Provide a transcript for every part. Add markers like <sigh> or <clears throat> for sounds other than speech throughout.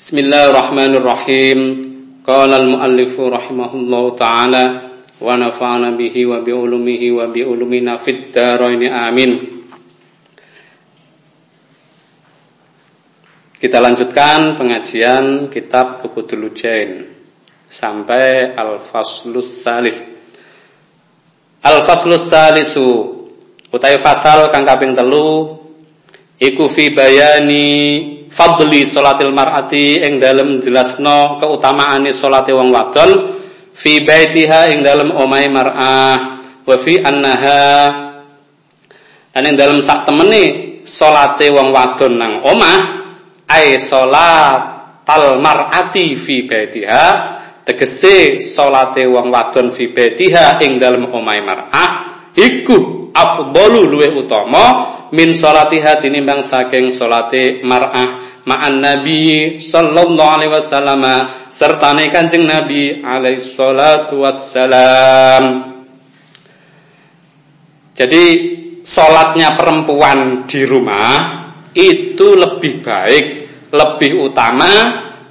Bismillahirrahmanirrahim. Qala al-muallif rahimahullah taala wa nafa'ana bihi wa bi ulumihi wa bi ulumina fid dharain amin. Kita lanjutkan pengajian kitab Kukudul Ujain sampai al-faslus salis. Al-faslus salisu utai fasal kang kaping telu iku fi bayani fadli salatil mar'ati ing dalem jelasno keutamaane salate wong wadon fi baitiha ing dalem omahe mar'ah wa fi annaha lan ing dalem sak temene salate wong wadon nang omah ai salat tal mar'ati fi baitiha tegese salate wong wadon fi baitiha ing dalem omahe mar'ah iku afdalu luwe utama min salatiha tinimbang saking salate mar'ah ma'an nabi sallallahu alaihi wasallam sertane Kanjeng Nabi alaihi salatu wassalam. Jadi salatnya perempuan di rumah itu lebih baik lebih utama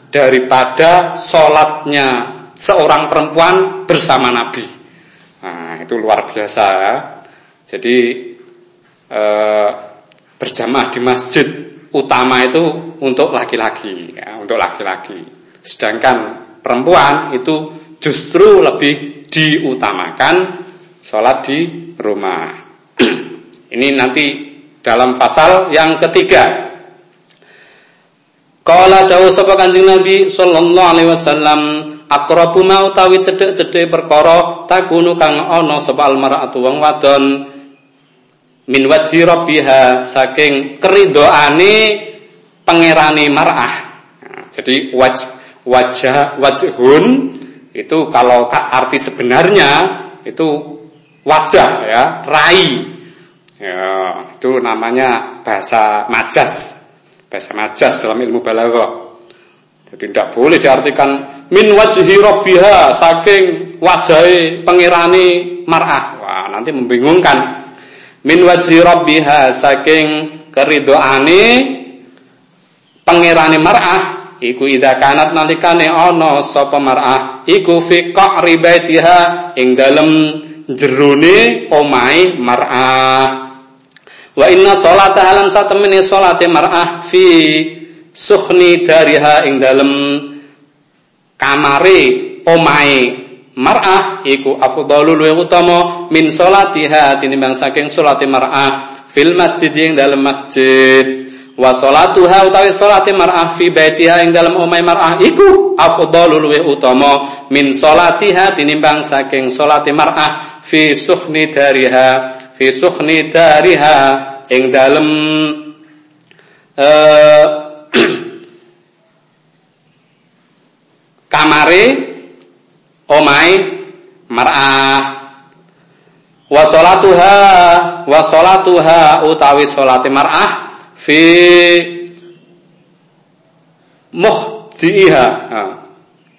daripada salatnya seorang perempuan bersama Nabi. Nah itu luar biasa ya. Jadi Eh, berjamaah di masjid utama itu untuk laki-laki, ya, untuk laki-laki. Sedangkan perempuan itu justru lebih diutamakan sholat di rumah. <clears throat> Ini nanti dalam pasal yang ketiga. Kala dawuh sapa Kanjeng Nabi sallallahu alaihi wasallam aqrabu ma utawi cedhek-cedhek perkara takunu kang ana sapa almar'atu wong wadon min wajhi rabbiha saking keridoane pangerane mar'ah. Nah, jadi waj, wajah wajhun itu kalau arti sebenarnya itu wajah ya, rai. Ya, itu namanya bahasa majas. Bahasa majas dalam ilmu balaghah. Jadi tidak boleh diartikan min wajhi rabbiha saking wajahe pangerane mar'ah. Wah, nanti membingungkan min wajhi rabbiha saking keridoane pangerane mar'ah iku idza kanat nalikane ana sapa mar'ah iku fi qa'ri baitiha ing dalem jerone omahe mar'ah. Wa inna sholata alam satemene salate mar'ah fi sukhni dariha ing dalem kamare omahe mar'ah iku afdhalu luwih utama min salatiha tinimbang saking salate mar'ah fil masjid ing dalam masjid. Wa salatuha utawi salate mar'ah fi baitiha ing dalam omahe mar'ah iku afdhalu luwih utama min salatiha tinimbang saking salate mar'ah fi sukhni dariha fi sukhni dariha ing dalam uh, <clears throat> kamare omai mar'ah. Wa salatuha wa salatuha utawi salate mar'ah fi muhdiha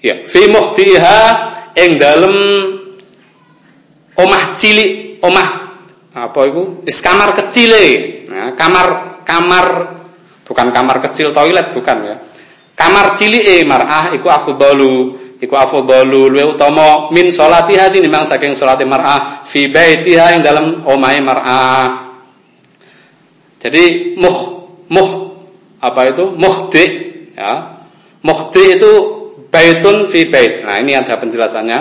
ya fi muhdiha ing dalem omah cilik omah apa itu is kamar kecil nah, kamar kamar bukan kamar kecil toilet bukan ya. Kamar cilik mar'ah iku afdalu iku afdalu luwe utama min salatiha tinimbang saking salate mar'ah fi baitiha ing dalam omahe mar'ah. Jadi muh muh apa itu muhdi ya. Muhdi itu baitun fi bait. Nah, ini ada penjelasannya.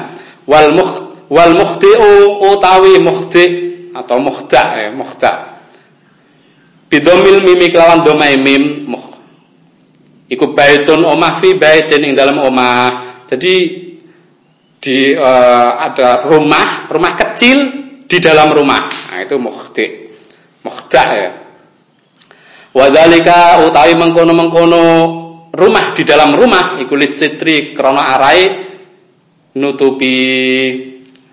Wal muh wal muhdi'u utawi muhdi atau muhda ya, muhda. Bidomil mimi kelawan domai mim muh. Iku baitun omah fi baitin ing dalam omah jadi di uh, ada rumah, rumah kecil di dalam rumah. Nah, itu mukhti. Mukhda ya. Wadalika utawi mengkono-mengkono rumah di dalam rumah iku listri krana arai nutupi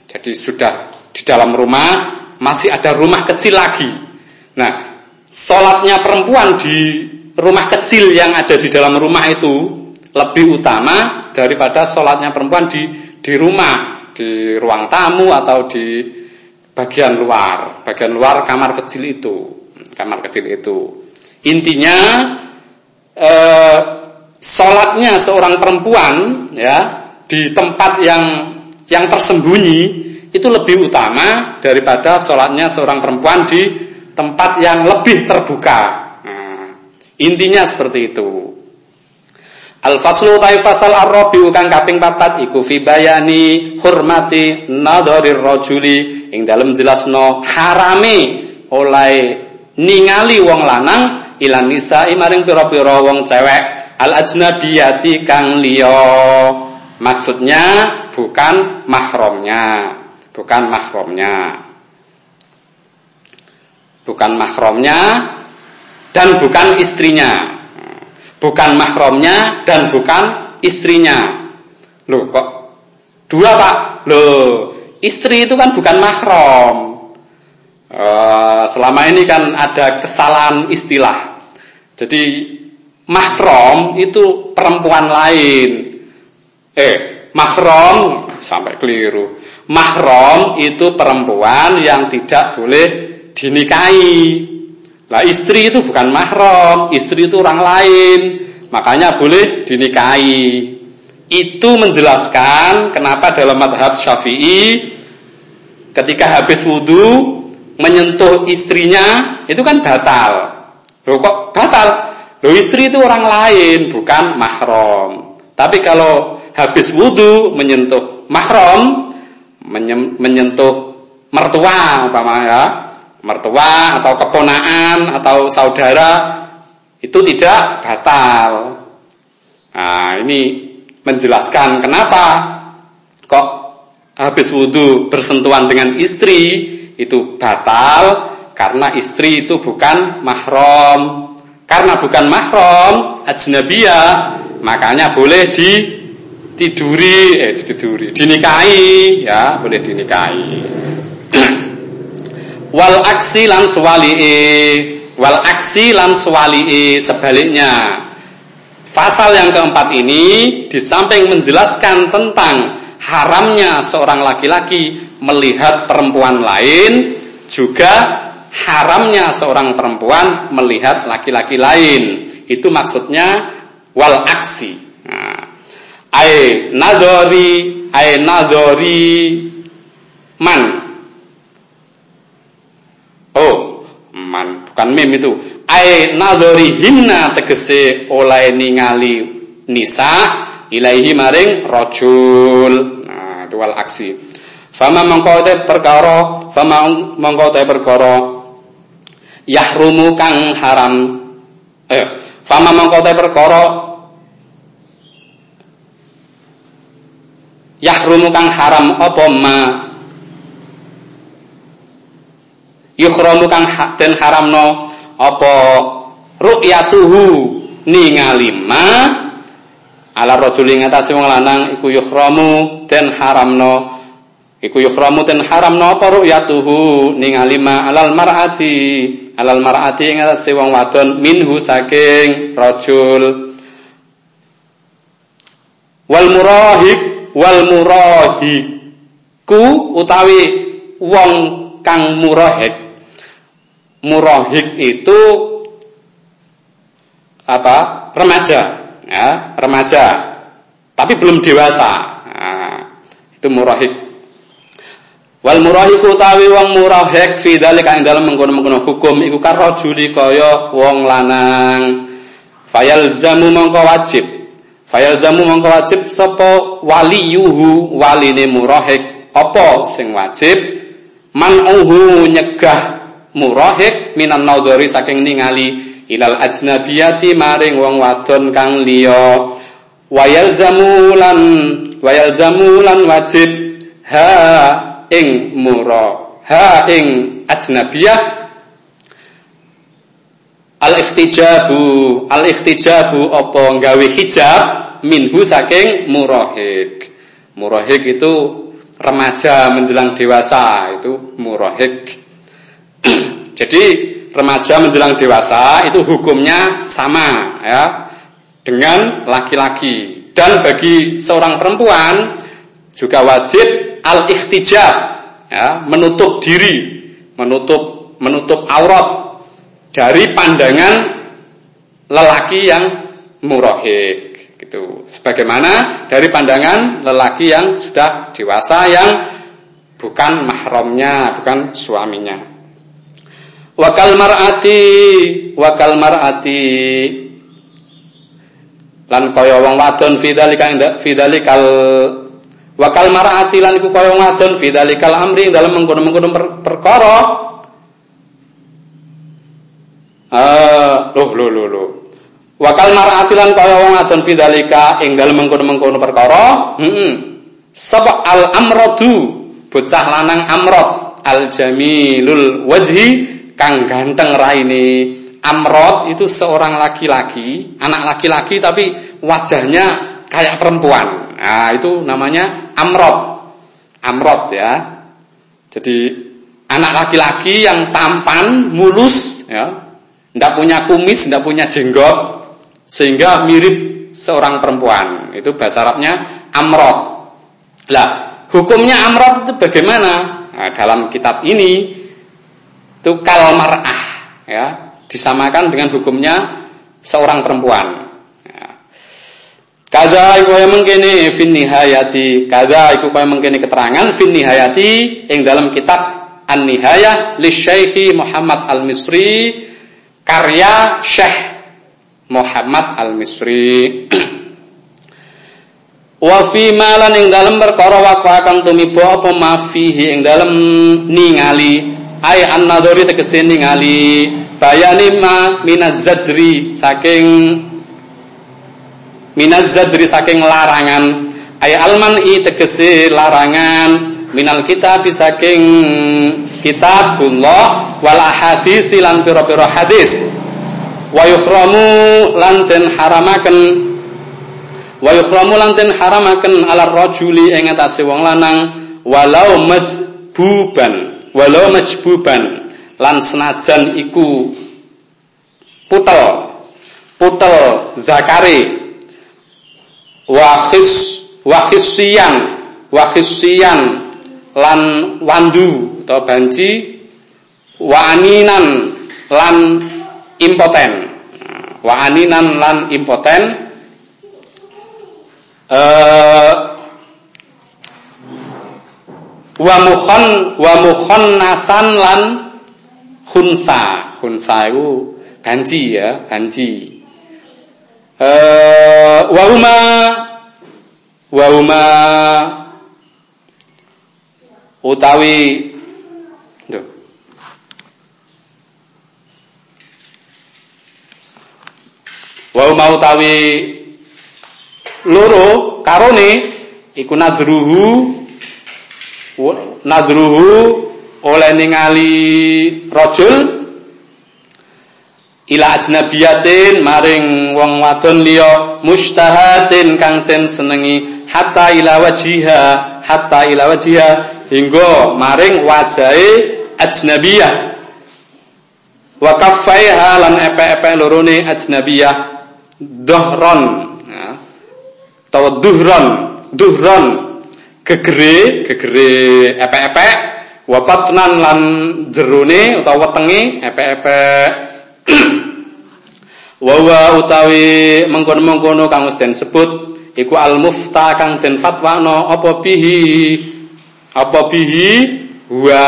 jadi sudah di dalam rumah masih ada rumah kecil lagi. Nah, sholatnya perempuan di rumah kecil yang ada di dalam rumah itu lebih utama daripada sholatnya perempuan di di rumah, di ruang tamu atau di bagian luar, bagian luar kamar kecil itu, kamar kecil itu. Intinya eh, sholatnya seorang perempuan ya di tempat yang yang tersembunyi itu lebih utama daripada sholatnya seorang perempuan di tempat yang lebih terbuka. Nah, intinya seperti itu. Al-faslu taifasal ar-rabi kang kaping papat iku fi bayani hurmati nadharir rajuli. Ing dalem jelasno harame oleh ningali wong lanang ilan nisa maring pira-pira wong cewek. Al ajnabiyati kang liya. Maksudnya bukan mahramnya. Bukan mahramnya. Bukan mahramnya dan bukan istrinya bukan mahramnya dan bukan istrinya. Loh kok dua pak? Loh istri itu kan bukan mahram. Uh, selama ini kan ada kesalahan istilah. Jadi mahram itu perempuan lain. Eh mahram sampai keliru. Mahram itu perempuan yang tidak boleh dinikahi lah istri itu bukan mahram, istri itu orang lain, makanya boleh dinikahi. Itu menjelaskan kenapa dalam madhab syafi'i ketika habis wudhu menyentuh istrinya itu kan batal. Loh kok batal? Loh istri itu orang lain bukan mahram. Tapi kalau habis wudhu menyentuh mahram, menyentuh mertua umpamanya ya, mertua atau keponaan atau saudara itu tidak batal. Nah, ini menjelaskan kenapa kok habis wudhu bersentuhan dengan istri itu batal karena istri itu bukan mahram. Karena bukan mahram, ajnabiyah, makanya boleh di tiduri, eh ditiduri, dinikahi, ya, boleh dinikahi. <clears throat> wal aksi lan swali'i wal aksi lan swali'i sebaliknya. Pasal yang keempat ini di samping menjelaskan tentang haramnya seorang laki-laki melihat perempuan lain juga haramnya seorang perempuan melihat laki-laki lain. Itu maksudnya wal aksi. Nah, ai nadori ai nadori man Oh, man bukan mim itu. Ai himna tegese oleh ningali nisa ilaihi maring rajul. Nah, itu wal aksi. Fama mengkau perkara, fama mengkau perkara yahrumu kang haram. Eh, fama mengkau perkara yahrumu kang haram apa ma yukhramu kang den haramno apa? Ru'yatuhu ningali ma? Ala rajuli ngatasi wong lanang iku yukhramu den haramno. Iku yukhramu den haramno apa? Ru'yatuhu ningali ma? Alal mar'ati. Alal mar'ati ngatasi wong wadon minhu saking rajul. Wal murahik wal murahiku utawi wong kang murahik murahik itu apa? Remaja. Ya remaja. Tapi belum dewasa. Nah, itu murahik. Wal murahiku tawi wong murahik fi dzalika ing dalem mengkono-mengkono hukum iku karajuli kaya wong lanang. Fayalzamu mongko wajib. Fayalzamu mongko wajib sapa waliyuhu waline murahik? Apa sing wajib? Manuhu nyegah murahik minan naudhari saking ningali ilal ajnabiyati maring wong wadon kang liya. Wayal zamulan wajib ha ing murah ha ing ajnabiyah. Al ikhtijabu al ikhtijabu apa gawe hijab minhu saking murahik murahik itu remaja menjelang dewasa itu murahik <clears throat> Jadi remaja menjelang dewasa itu hukumnya sama ya dengan laki-laki dan bagi seorang perempuan juga wajib al ikhtijab ya menutup diri menutup menutup aurat dari pandangan lelaki yang murahik Gitu. Sebagaimana dari pandangan lelaki yang sudah dewasa yang bukan mahramnya, bukan suaminya. Wakal mar'ati, wakal mar'ati. Lan kaya wong wadon fidzalika fidzalikal wakal mar'ati lan iku kaya wong wadon fidzalikal amri dalam mengkono-mengkono perkara. Ah loh loh loh loh. Wakal mar'atilan kaya wong adon fidzalika ing dalem mengkono-mengkono perkara, heeh. Sab al amradu, bocah lanang amrod. Al jamilul wajhi kang ganteng raine. Amrod itu seorang laki-laki, anak laki-laki tapi wajahnya kayak perempuan. Nah, itu namanya amrod. Amrod ya. Jadi anak laki-laki yang tampan, mulus ya. Tidak punya kumis, tidak punya jenggot, sehingga mirip seorang perempuan. Itu bahasa Arabnya amrot. Lah, hukumnya amrot itu bagaimana? Nah, dalam kitab ini itu kalmarah ya, disamakan dengan hukumnya seorang perempuan. Ya. Kada iku kaya mengkene fin nihayati, kada iku kaya mengkene keterangan fin nihayati ing dalam kitab An-Nihayah li Syekh Muhammad Al-Misri karya Syekh Muhammad Al-Misri <clears throat> wa fi malan ing dalem perkara waqa kang tumiba apa mafihi ing dalem ningali ay an-nadhari tegese ningali bayani ma minaz zajri saking minaz zajri saking larangan. Ay alman i tegese larangan. Minal kitab saking kitabullah wal hadis lan pira-pira hadis. Wa yukhramu lan den haramaken. Wa yukhramu lan den haramaken ala rajuli ing atase wong lanang walau majbuban walau majbuban lan senajan iku putel putel zakari wa khis wa khissiyan wa khissiyan lan wandu atau banci wa aninan lan impoten. Wa aninan lan impoten uh, wa mukhon wa nasan lan khunsa. Khunsa itu ganji ya, ganji. Uh, wa huma wa huma utawi Wa mau tawi loro karone iku nadruhu nadruhu oleh ningali rajul ila ajnabiyatin maring wong wadon liya mustahatin kang ten senengi hatta ila wajiha hatta ila wajiha hingga maring wajahe ajnabiyah. Wa kaffaiha lan epe-epe lorone ajnabiyah dohron ya. atau duhron duhron gegere gegere epek-epek wapatnan lan jerone utawa wetenge epek-epek. <clears throat> Wawa utawi mengkono-mengkono kang wis sebut iku al mufta kang den fatwano apa bihi? Apa bihi? Wa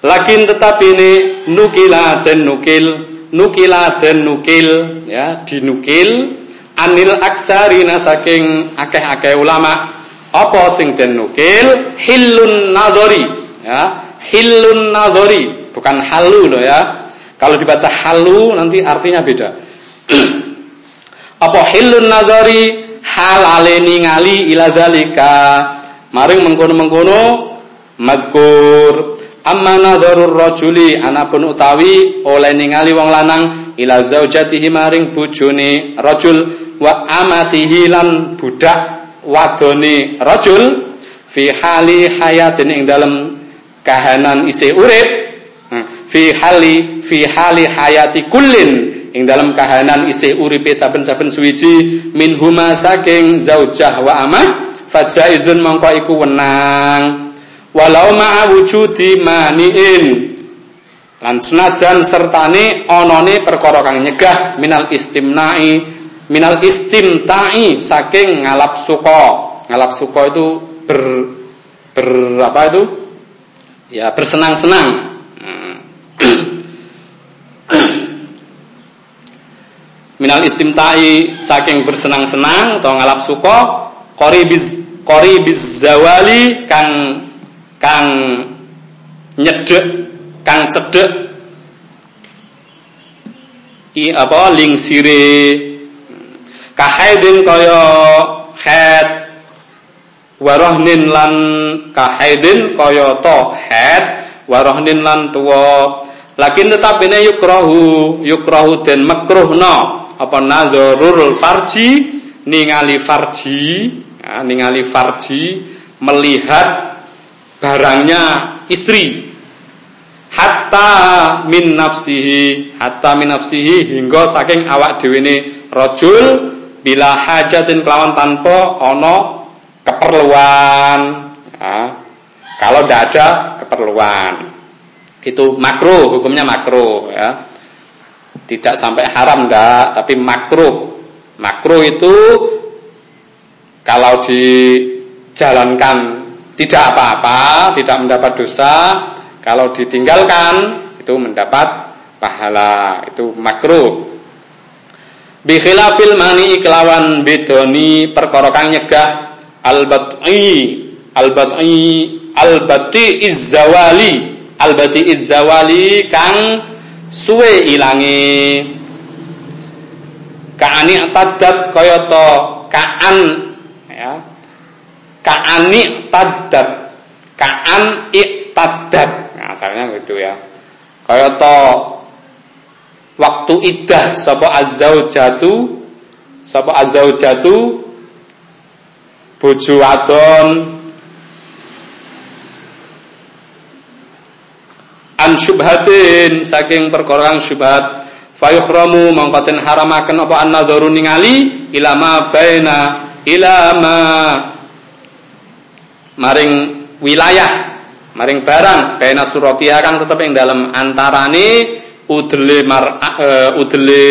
lakin tetapi ini nukila den nukil nukila dan nukil ya dinukil anil aksarina saking akeh-akeh ulama apa sing den nukil? Hilun nadori ya hilun nadori bukan halu loh ya. Kalau dibaca halu nanti artinya beda. <clears throat> Apa hilun nadori halale ningali ila zalika maring mengkono-mengkono madkur Amma nadharur rajuli anapun utawi oleh ningali wong lanang ila zaujatihi maring bojone rajul wa amatihi lan budak wadone rajul fi hali hayatin ing dalem kahanan isih urip. Hmm. fi hali fi hali hayati kullin ing dalam kahanan isih uripe saben-saben suwiji. Min huma saking zaujah wa amah fajaizun mongko iku wenang. Walau ma'a wujudi maniin. Lan senajan sertane onone perkara kang nyegah minal istimna'i minal istimta'i saking ngalap suko ngalap suko itu ber ber apa itu? Ya bersenang-senang. Hmm. <clears throat> minal istimta'i saking bersenang-senang atau ngalap suko qoribiz qoribiz zawali kang kang nyedek kang cedek. I apa lingsire kahaidin kaya head. Warohnin lan kahaidin kaya to head. Warohnin lan tuwa. Lakin tetap ini yukrohu yukrohu dan makruhno apa nadharul farji? Ningali farji ya, ningali farji melihat barangnya istri. Hatta min nafsihi hatta min nafsihi hingga saking awak dhewe ne rajul bila hajatin kelawan tanpa ono keperluan. Ya. kalau tidak ada keperluan. Itu makruh hukumnya makruh ya. Tidak sampai haram enggak tapi makruh. Makruh itu kalau dijalankan tidak apa-apa tidak mendapat dosa kalau ditinggalkan itu mendapat pahala, itu makruh. Bi khilafil mani kelawan bedoni perkara kang nyegah al-bat'i al-bat'i al-bati izzawali al-bati izzawali kang suwe ilangi kaani tadat kaya to kaan ya. Kaani tadat kaan iktadat asalnya gitu ya. Kaya to waktu iddah sapa azzaujatu sapa azzaujatu bojo wadon an syubhatin saking perkara syubhat fayukhramu mangkaten haramaken apa an-nadharu ningali ilama baina ilama maring wilayah maring barang baina suratiha kang tetep ing dalam antarane udle mar uh, udle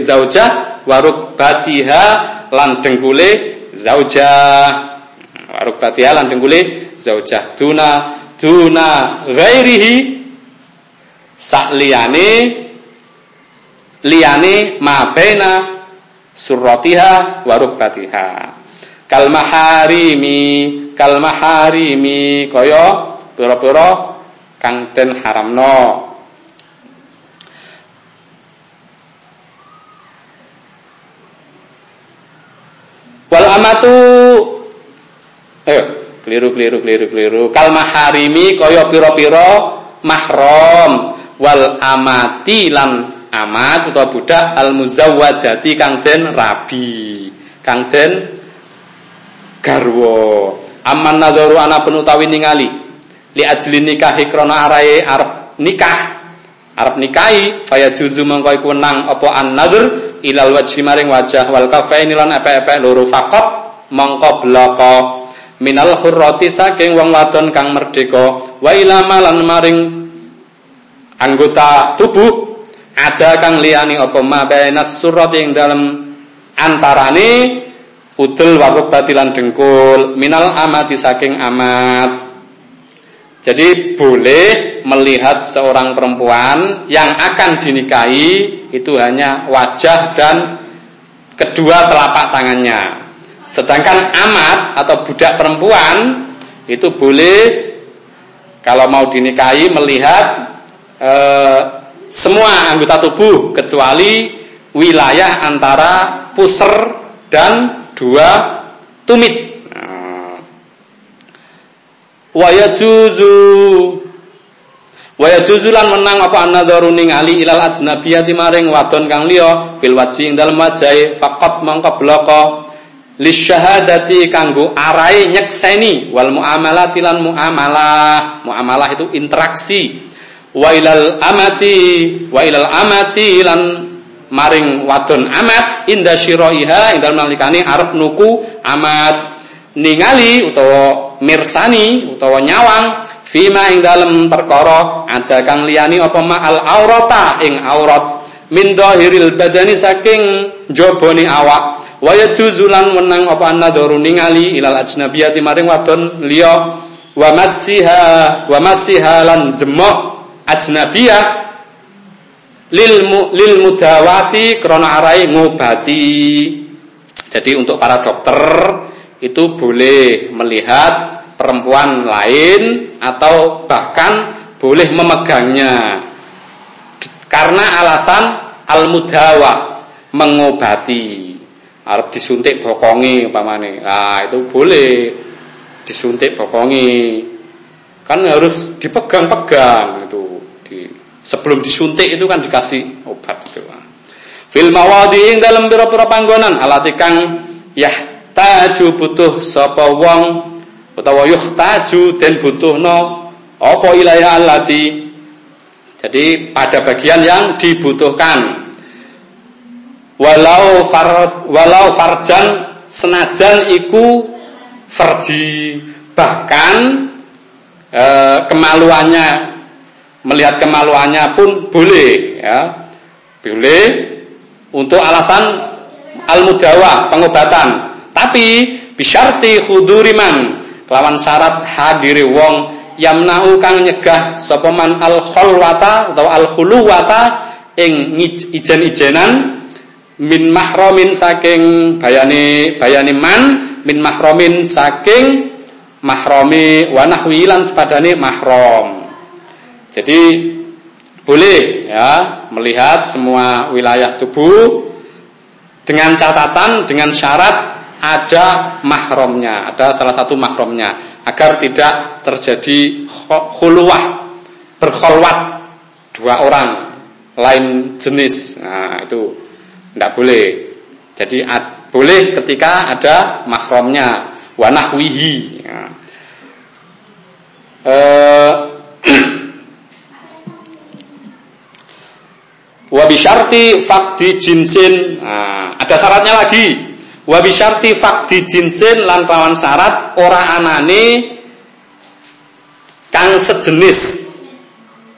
zaujah waruk batiha lan dengkule zaujah. Waruk batiha lan dengkule zaujah. Duna duna ghairihi sak liyane liyane ma baina suratiha waruk batiha. Kal maharimi kal maharimi kaya pira-pira kang den haramno wal amatu. Eh keliru keliru keliru keliru. Kal maharimi kaya pira-pira mahram. Wal amati lan amat utawa budak al muzawwajati kang den rabi kang den garwa. Aman nadharu ana penutawi ningali li ajli nikahi krana arae arep nikah. Arep nikahi faya juzu mongko iku wenang apa an nadhr ilal wajhi maring wajah wal kafaini lan epek-epek loro faqat mongko bloko. Minal hurrati saking wong wadon kang merdeka. Wa ilama lan maring anggota tubuh ada kang liyani apa? Ma bainas surati ing dalem antarane udul waruk batilan dengkul. Minal amati saking amat jadi boleh melihat seorang perempuan yang akan dinikahi itu hanya wajah dan kedua telapak tangannya. Sedangkan amat atau budak perempuan itu boleh kalau mau dinikahi melihat e, semua anggota tubuh kecuali wilayah antara pusar dan dua tumit wa yajuzu wa yajuzu lan menang apa an-nadharu ningali ilal ajnabiyati maring wadon kang liya fil wajhi ing dalem wajahe faqat mangka bloko lisyahadati kanggo arai nyekseni wal muamalati lan muamalah. Muamalah itu interaksi. Wa ilal amati wa ilal amati lan maring wadon amat inda syiraiha ing dalem nalikane arep nuku amat. Ningali utawa mirsani utawa nyawang fima ing dalem perkara ada kang liyani apa ma al aurata ing aurat. Min dhahiril badani saking jabone awak. Wa yajuzulan wenang apa annadharu ningali ilal ajnabiyati maring wadon liya. Wa masiha wa masiha lan jemok ajnabiyah lil lil mudawati krana arai ngobati. Jadi untuk para dokter itu boleh melihat perempuan lain atau bahkan boleh memegangnya karena alasan al-mudawah mengobati. Arab disuntik bokongi umpamane. Nah, itu boleh disuntik bokongi. Kan harus dipegang-pegang itu. Di, sebelum disuntik itu kan dikasih obat itu. Fil mawadi'in dalam pira-pira panggonan alati kang taju butuh sapa wong utawa taju den butuhno apa ilaiha alati jadi pada bagian yang dibutuhkan. Walau far, walau farjan senajan iku farji bahkan e, kemaluannya melihat kemaluannya pun boleh ya. Boleh untuk alasan al-mudawa pengobatan. Tapi bisyarti huduriman kelawan syarat hadiri wong yamna'u kang nyegah sapa man al khalwata atau al khuluwata ing ijen-ijenan min mahramin saking bayani bayani man min mahramin saking mahrami wa nahwi lan sepadane mahram. Jadi boleh ya melihat semua wilayah tubuh dengan catatan dengan syarat ada mahramnya, ada salah satu mahramnya agar tidak terjadi khuluwah berkholwat dua orang lain jenis. Nah, itu tidak boleh. Jadi ad, boleh ketika ada mahramnya wanahwihi. Ya. Eh, <clears throat> Wabisharti fakdi jinsin. Nah, ada syaratnya lagi. Wa bisyarti fakdi jinsin lan lawan syarat ora anane kang sejenis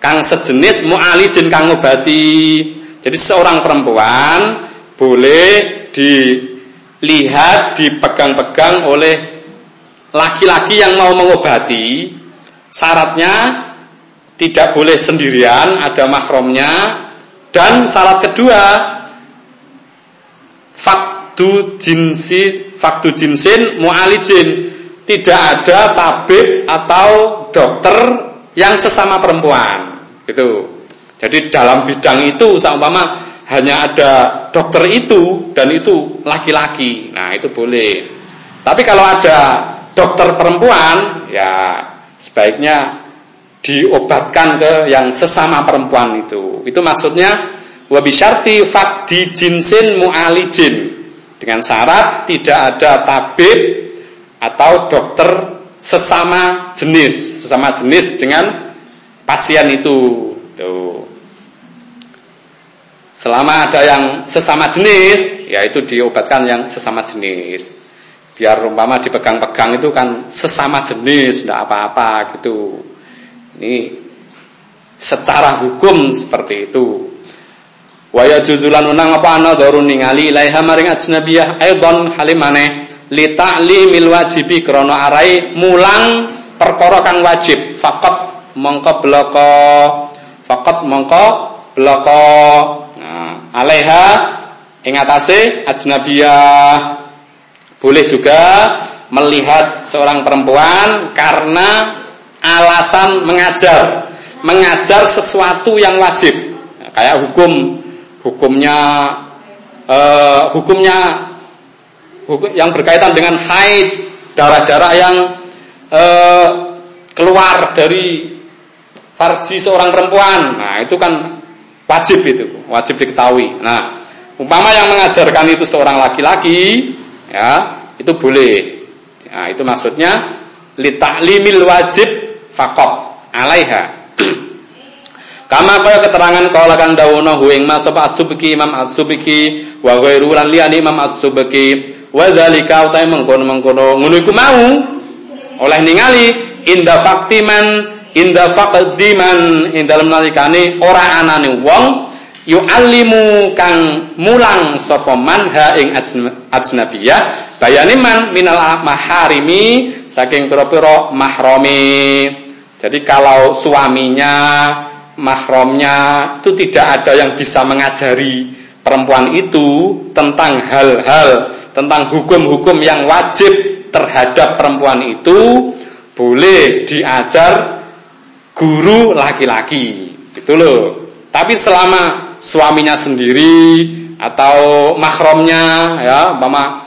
kang sejenis mu'alijin kang ngobati. Jadi seorang perempuan boleh dilihat dipegang-pegang oleh laki-laki yang mau mengobati. Syaratnya tidak boleh sendirian, ada mahromnya. Dan syarat kedua, faktu jinsi faktu jinsin mualijin. Tidak ada tabib atau dokter yang sesama perempuan. Itu jadi dalam bidang itu seumpama hanya ada dokter itu dan itu laki-laki. Nah itu boleh. Tapi kalau ada dokter perempuan ya sebaiknya diobatkan ke yang sesama perempuan itu. Itu maksudnya wabisyarti fakdi jinsin mualijin dengan syarat tidak ada tabib atau dokter sesama jenis, sesama jenis dengan pasien itu. Tuh. Selama ada yang sesama jenis, yaitu diobatkan yang sesama jenis. Biar umpama dipegang-pegang itu kan sesama jenis, tidak apa-apa gitu. Ini secara hukum seperti itu. Waya juzulan unang apa ana? Darun ningali laiha maring ajnabiyah aidon halimane. Li ta'limil wajibi krana arai mulang perkara kang wajib. Faqat mongko bloko. Faqat mongko bloko. Nah, alaiha ing atase ajnabiyah. Boleh juga melihat seorang perempuan karena alasan mengajar. Mengajar sesuatu yang wajib. Kayak hukum hukumnya uh, hukumnya hukum yang berkaitan dengan haid darah-darah yang uh, keluar dari farji seorang perempuan. Nah itu kan wajib itu wajib diketahui. Nah umpama yang mengajarkan itu seorang laki-laki ya itu boleh. Nah itu maksudnya li ta'limil wajib faqat alaiha Kama kaya keterangan kala kang dawono hu ing mas sapa Imam as-subki wa ghairu lan liyane Imam as-subki. Wa dzalika utahe mengkono-mengkono. Ngono iku mau oleh ningali inda faktiman inda faqdiman ing dalem nalikane ora anane wong yu'allimu kang mulang sapa man ha ing ajnabiyah. Bayane man minal maharimi saking pira-pira mahrami. Jadi kalau suaminya mahramnya itu tidak ada yang bisa mengajari perempuan itu tentang hal-hal tentang hukum-hukum yang wajib terhadap perempuan itu boleh diajar guru laki-laki. Itu loh. Tapi selama suaminya sendiri atau mahromnya ya mama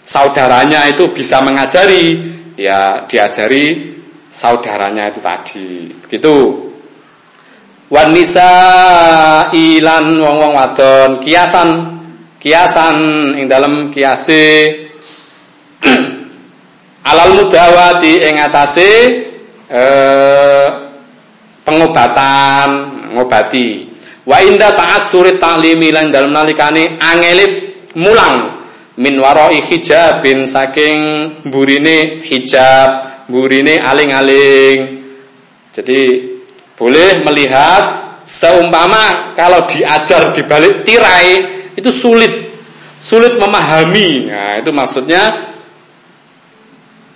saudaranya itu bisa mengajari ya diajari saudaranya itu tadi. Begitu wanisa ilan wong wong wadon. Kiasan kiasan ing dalam kiase. <clears throat> Alal mudawati ing atase eh, pengobatan ngobati. Wa inda ta'assuri ta'limi lan dalem nalikane angelip mulang. Min warai hijabin saking burine hijab, burine aling-aling. Jadi boleh melihat seumpama kalau diajar di balik tirai itu sulit. Sulit memahami. Nah, itu maksudnya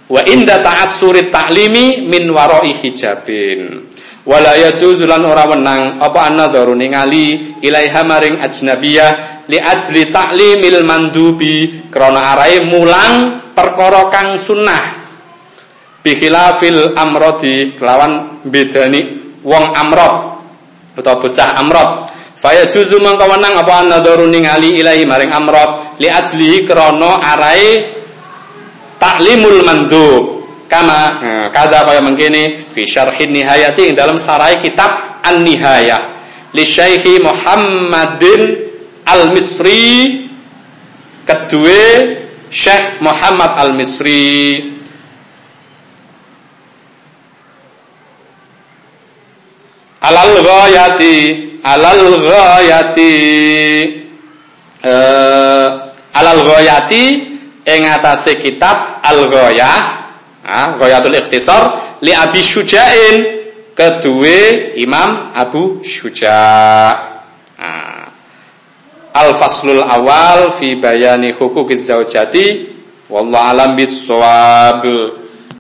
wa inda ta'assuri ta'limi min warai hijabin. Wala yajuzu lan ora wenang apa an-nadharu ningali ilaiha maring ajnabiyah li ajli ta'limil mandubi? Krana arahe mulang perkara kang sunnah. Bi khilafil amrodi kelawan bedani wong amrod utawa bocah amrod. Faya juzu mangka wenang apa an-nadharu ningali ilahi maring amrod? Li ajli krana arahe taklimul mandub. Kama nah, kada kaya mengkini fi syarhin nihayati dalam sarai kitab An-Nihayah. Li Syekh Muhammadin Al-Misri kedua Syekh Muhammad Al-Misri alal ghayati alal ghayati. Uh, alal ghayati ing atase kitab al-ghayah Ah, Ghayatul Ikhtisar li Abi Syuja'in kedua Imam Abu Syuja' ah. Al-faslul awal fi bayani hukukiz zaujati wallahu alam bisawab